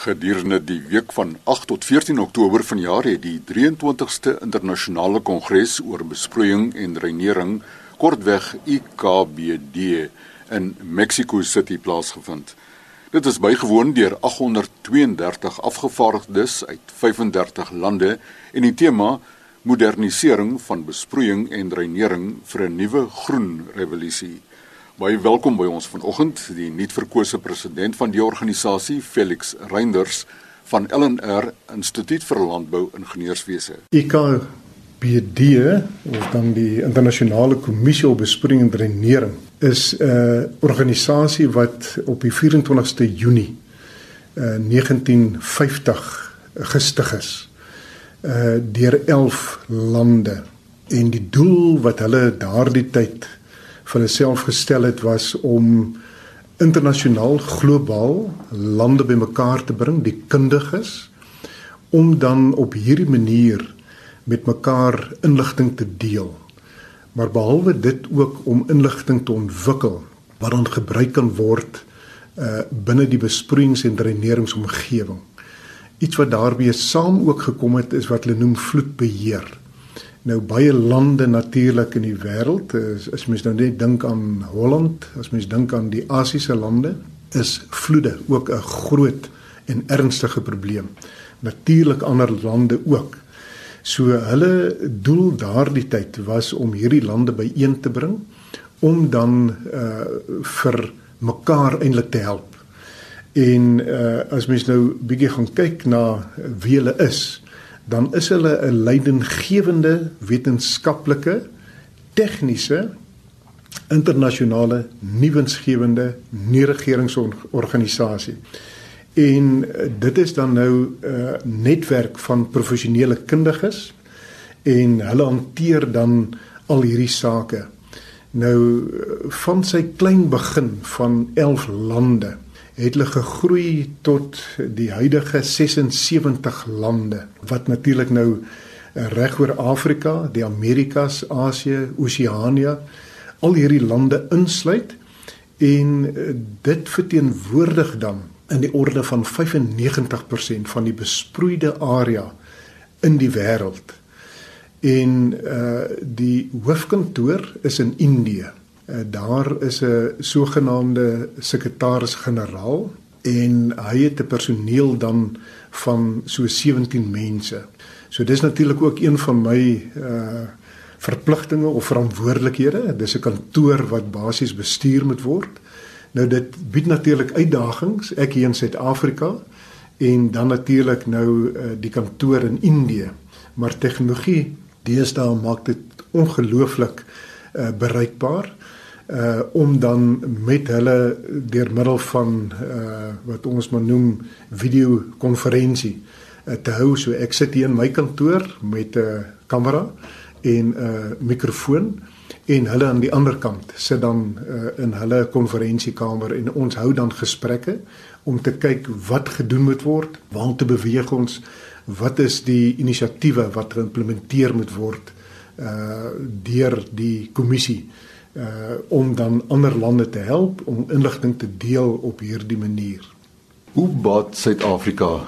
Gedurende die week van 8 tot 14 Oktober vanjaar het die 23ste internasionale kongres oor besproeiing en reinering, kortweg IKBD, in Mexico City plaasgevind. Dit is bygewoon deur 832 afgevaardigdes uit 35 lande en die tema modernisering van besproeiing en reinering vir 'n nuwe groen revolusie. Baie welkom by ons vanoggend, die nuutverkose president van die organisasie, Felix Reinders van LNR Instituut vir Landbou Ingenieurswese. IKBD of dan die internasionale kommissie op besproeiing en drainering is 'n organisasie wat op die 24ste Junie uh, 1950 gestig is uh deur 11 lande en die doel wat hulle daardie tyd vir hulle self gestel het was om internasionaal globaal lande bymekaar te bring, die kundiges om dan op hierdie manier met mekaar inligting te deel. Maar behalwe dit ook om inligting te ontwikkel wat dan gebruik kan word uh binne die besproeiings- en dreineringsomgewing. Iets wat daarbey saam ook gekom het is wat hulle noem vloedbeheer. Nou baie lande natuurlik in die wêreld, as, as mens nou net dink aan Holland, as mens dink aan die Asiëse lande, is vloede ook 'n groot en ernstige probleem. Natuurlik ander lande ook. So hulle doel daardie tyd was om hierdie lande byeen te bring om dan uh vir mekaar eintlik te help. En uh as mens nou bietjie gaan kyk na wie hulle is, dan is hulle 'n leidinggewende wetenskaplike tegniese internasionale nuwensgewende nie-regeringsorganisasie. En eh, dit is dan nou 'n uh, netwerk van professionele kundiges en hulle hanteer dan al hierdie sake. Nou eh, van sy klein begin van 11 lande het hulle gegroei tot die huidige 76 lande wat natuurlik nou eh, reg oor Afrika, die Amerikas, Asië, Oseanië al hierdie lande insluit en eh, dit verteenwoordig dan in die orde van 95% van die besproeide area in die wêreld. En uh die hoofkantoor is in Indië. Eh, daar is 'n sogenaamde sekretaris-generaal en hy het 'n personeel dan van so 17 mense. So dis natuurlik ook een van my uh verpligtinge of verantwoordelikhede. Dis 'n kantoor wat basies bestuur moet word. Nou dit bied natuurlik uitdagings ek hier in Suid-Afrika en dan natuurlik nou uh, die kantoor in Indië. Maar tegnologie deesdae maak dit ongelooflik uh, bereikbaar uh om dan met hulle deur middel van uh wat ons maar noem video konferensie uh, te hou. So ek sit hier in my kantoor met 'n uh, kamera en 'n uh, mikrofoon en hulle aan die ander kant sit dan uh, in hulle konferensiekamer en ons hou dan gesprekke om te kyk wat gedoen moet word, waar te beweeg ons, wat is die inisiatiewe wat geïmplementeer moet word uh deur die kommissie uh om dan ander lande te help om inligting te deel op hierdie manier. Hoe baat Suid-Afrika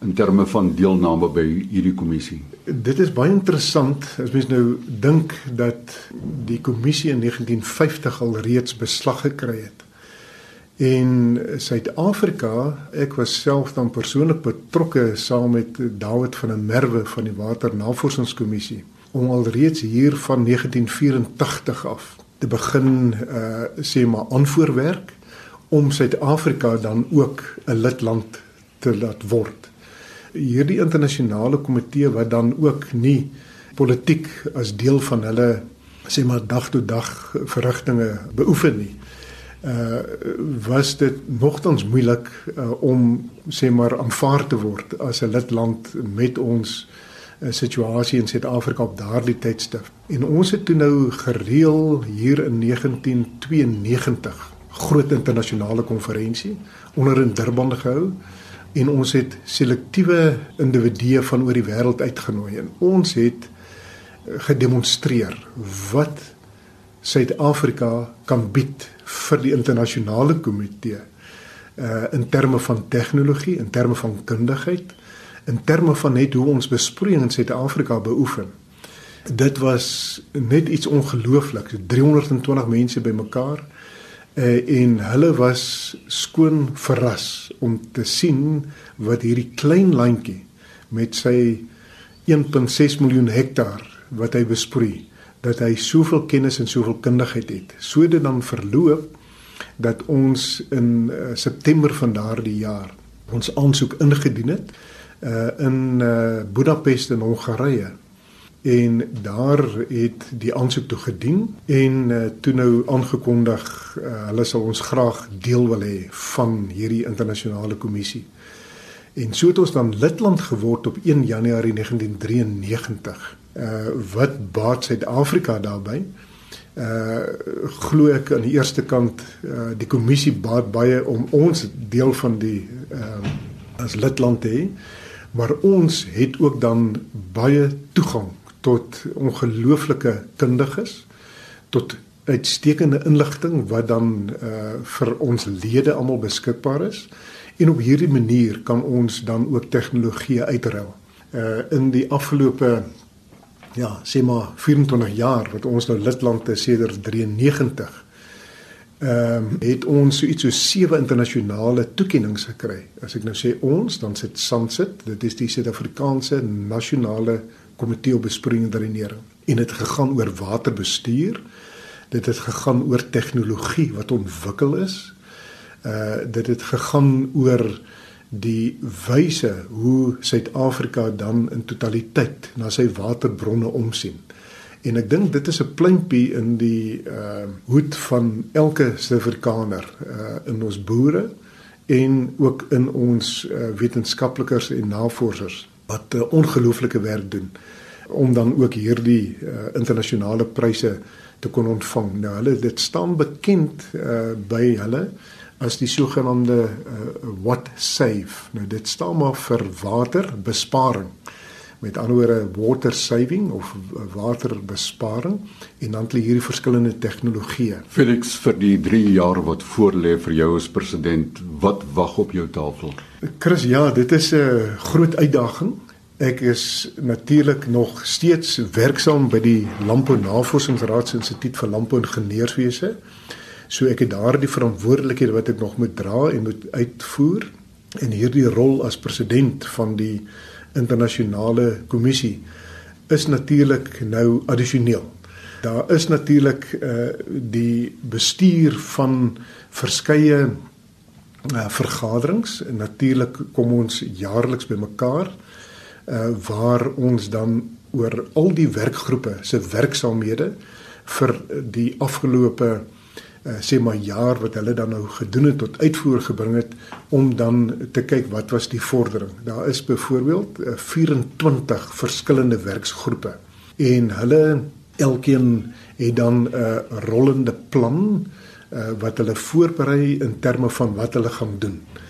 in terme van deelname by hierdie kommissie? Dit is baie interessant as mens nou dink dat die kommissie in 1950 al reeds beslag gekry het. In Suid-Afrika, ek was self dan persoonlik betrokke saam met David van der Merwe van die Waternavorsingskommissie om alreeds hier van 1984 af te begin uh sê maar aanvoerwerk om Suid-Afrika dan ook 'n lidland te laat word. Hierdie internasionale komitee wat dan ook nie politiek as deel van hulle sê maar dag tot dag verrigtinge beoefen nie. Uh was dit nogtans moeilik uh, om sê maar aanvaar te word as 'n lidland met ons uh situasie in Suid-Afrika op daardie tydstip. En ons het toe nou gereël hier in 1992 groot internasionale konferensie onder in Durban gehou en ons het selektiewe individue van oor die wêreld uitgenooi en ons het eh, gedemonstreer wat Suid-Afrika kan bied vir die internasionale komitee uh in terme van tegnologie, in terme van kundigheid, in terme van net hoe ons besproeiing in Suid-Afrika beoefen. Dit was net iets ongeloofliks. 320 mense bymekaar uh, en hulle was skoon verras om te sien wat hierdie klein landjie met sy 1.6 miljoen hektaar wat hy besproei dat hy soveel kennis en soveel kundigheid het. So dit dan verloop dat ons in uh, September van daardie jaar ons aansoek ingedien het uh, in uh, Budapest in Hongarye en daar het die aansoek toe gedien en uh, toe nou aangekondig uh, hulle sal ons graag deel wil hê van hierdie internasionale kommissie. En so het ons dan lidland geword op 1 Januarie 1993 uh wat baat Suid-Afrika daarbey? Uh glo ek aan die eerste kant uh die kommissie baat baie om ons deel van die uh as lidland te hê, maar ons het ook dan baie toegang tot ongelooflike kundiges tot uitstekende inligting wat dan uh vir ons lede almal beskikbaar is en op hierdie manier kan ons dan ook tegnologie uitruil. Uh in die afgelope ja, sê maar 24 jaar wat ons nou lidland is sedert 93. Ehm um, het ons so iets so sewe internasionale toekenninge gekry. As ek nou sê ons, dan sit SANSIT, dit is die Suid-Afrikaanse Nasionale Komitee op Besproeiing en Drenering. En dit gegaan oor waterbestuur. Dit het gegaan oor tegnologie wat ontwikkel is. Uh dit het gegaan oor die wyse hoe Suid-Afrika dan in totaliteit na sy waterbronne omsien. En ek dink dit is 'n pleintjie in die uh hoed van elke Suid-Afrikaner uh in ons boere en ook in ons uh, wetenskaplikers en navorsers wat uh, ongelooflike werk doen om dan ook hierdie uh, internasionale pryse te kon ontvang. Nou hulle dit staan bekend uh by hulle as die sogenaamde uh, what save. Nou dit staan maar vir waterbesparing. Met ander woorde water saving of waterbesparing en dan het hierdie verskillende tegnologieë. Felix vir die 3 jaar wat voorlê vir jou as president, wat wag op jou tafel? Chris, ja, dit is 'n groot uitdaging. Ek is natuurlik nog steeds werksaam by die Landbou Navorsingsraad se Instituut vir Landbou Ingenieurswese. So ek het daardie verantwoordelikhede wat ek nog moet dra en moet uitvoer en hierdie rol as president van die internasionale kommissie is natuurlik nou addisioneel. Daar is natuurlik uh die bestuur van verskeie uh vergaderings en natuurlik kom ons jaarliks bymekaar uh waar ons dan oor al die werkgroepe se werksaamhede vir die afgelope uh sê maar jaar wat hulle dan nou gedoen het tot uitvoer gebring het om dan te kyk wat was die vordering. Daar is byvoorbeeld uh, 24 verskillende werksgroepe en hulle elkeen het dan 'n uh, rollende plan uh, wat hulle voorberei in terme van wat hulle gaan doen. Uh,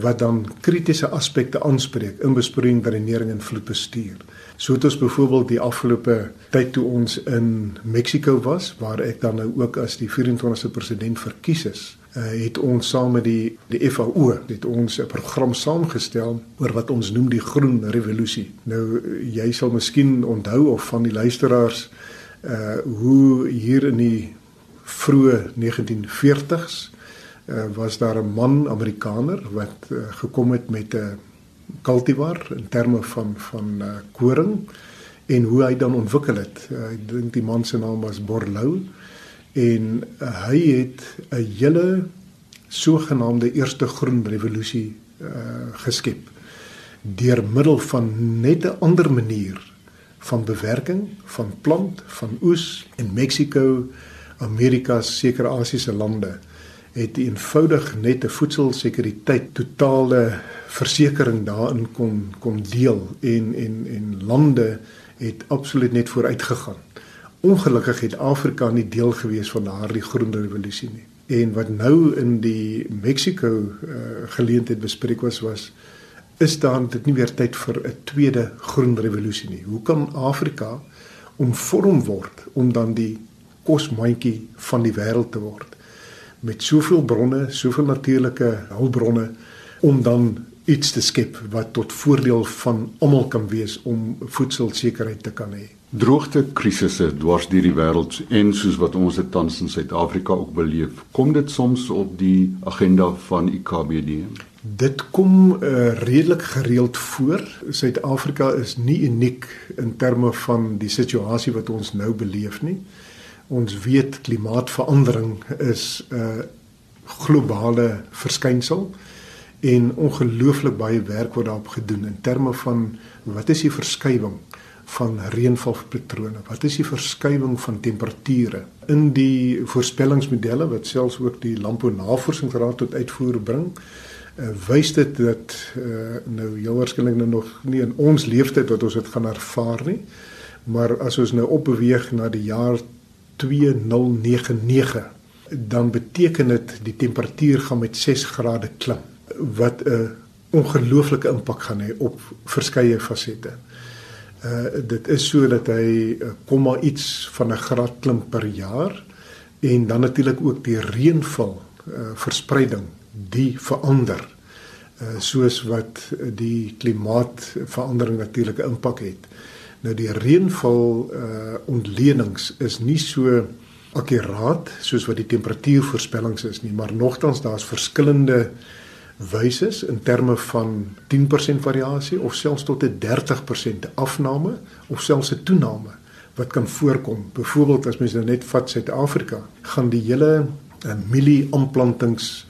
wat dan kritiese aspekte aanspreek in besproeiing, drenering en vloedbestuur. So het ons byvoorbeeld die afgelope tyd toe ons in Mexiko was waar ek dan nou ook as die 24ste president verkies is, uh, het ons saam met die die FAO het ons 'n program saamgestel oor wat ons noem die groen revolusie. Nou jy sal miskien onthou of van die luisteraars uh hoe hier in die vroeë 1940s uh, was daar 'n man Amerikaner wat uh, gekom het met 'n cultivar in terme van van uh, koring en hoe hy dan ontwikkel het. Uh, ek dink die man se naam was Borlou en uh, hy het 'n hele sogenaamde eerste groen revolusie uh, geskep deur middel van net 'n ander manier van bewerking van plant van oes in Mexiko, Amerika, sekere Asiëse lande het eenvoudig net 'n voedselsekuriteit totale versekering daarin kon kon deel en en en lande het absoluut net vooruit gegaan. Ongelukkig het Afrika nie deel gewees van daardie groen revolusie nie. En wat nou in die Mexico uh, geleentheid bespreek was was is dan dit nie weer tyd vir 'n tweede groen revolusie nie. Hoe kan Afrika omvorm word om dan die kosmandjie van die wêreld te word? Met soveel bronne, soveel natuurlike hulpbronne om dan iets te skep wat tot voordeel van almal kan wees om voedselsekerheid te kan hê. Droogte krisisse dwars deur die wêreld en soos wat ons dit tans in Suid-Afrika ook beleef, kom dit soms op die agenda van IKBD. Dit kom uh, redelik gereeld voor. Suid-Afrika is nie uniek in terme van die situasie wat ons nou beleef nie. Ons weet klimaatsverandering is 'n uh, globale verskynsel en ongelooflik baie werk word daarop gedoen in terme van wat is die verskywing van reënvalpatrone? Wat is die verskywing van temperature in die voorspellingsmodelle wat selfs ook die Landbou Navorsingsraad tot uitvoer bring? Uh, wys dit dat uh, nou jou waarskynlik nou nog nie in ons leeftyd wat ons dit gaan ervaar nie. Maar as ons nou opbeweeg na die jaar 2099 dan beteken dit die temperatuur gaan met 6 grade klim wat 'n ongelooflike impak gaan hê op verskeie fasette. Uh dit is so dat hy uh, komma iets van 'n graad klim per jaar en dan natuurlik ook die reënval uh verspreiding die verander uh soos wat die klimaatsverandering natuurlik 'n impak het. Nou die reënval uh ontledings is nie so akkuraat soos wat die temperatuurvoorspellings is nie, maar nogtans daar's verskillende uh wyses in terme van 10% variasie of selfs tot 'n 30% afname of selfs 'n toename wat kan voorkom. Byvoorbeeld as mens nou net vat Suid-Afrika, gaan die hele uh, mielie aanplantings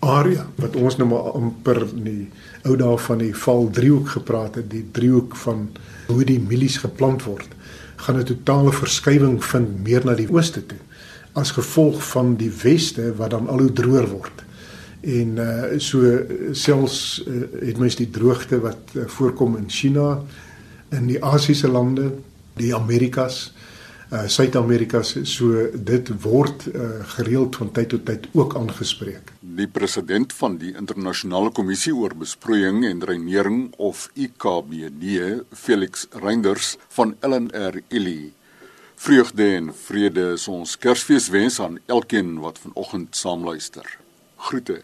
area wat ons nou maar amper in die ou dae van die val driehoek gepraat het, die driehoek van hoe die mielies geplant word, gaan 'n totale verskywing vind meer na die ooste toe as gevolg van die weste wat dan al hoe droër word. En uh, so selfs uh, het mens die droogte wat uh, voorkom in China in die Asiëse lande die Amerikas uh, Suid-Amerikas so dit word uh, gereeld van tyd tot tyd ook aangespreek. Die president van die internasionale kommissie oor besproeiing en reinering of IKBD Felix Reinders van LNR Illy vreugde en vrede is ons kersfees wens aan elkeen wat vanoggend saamluister groete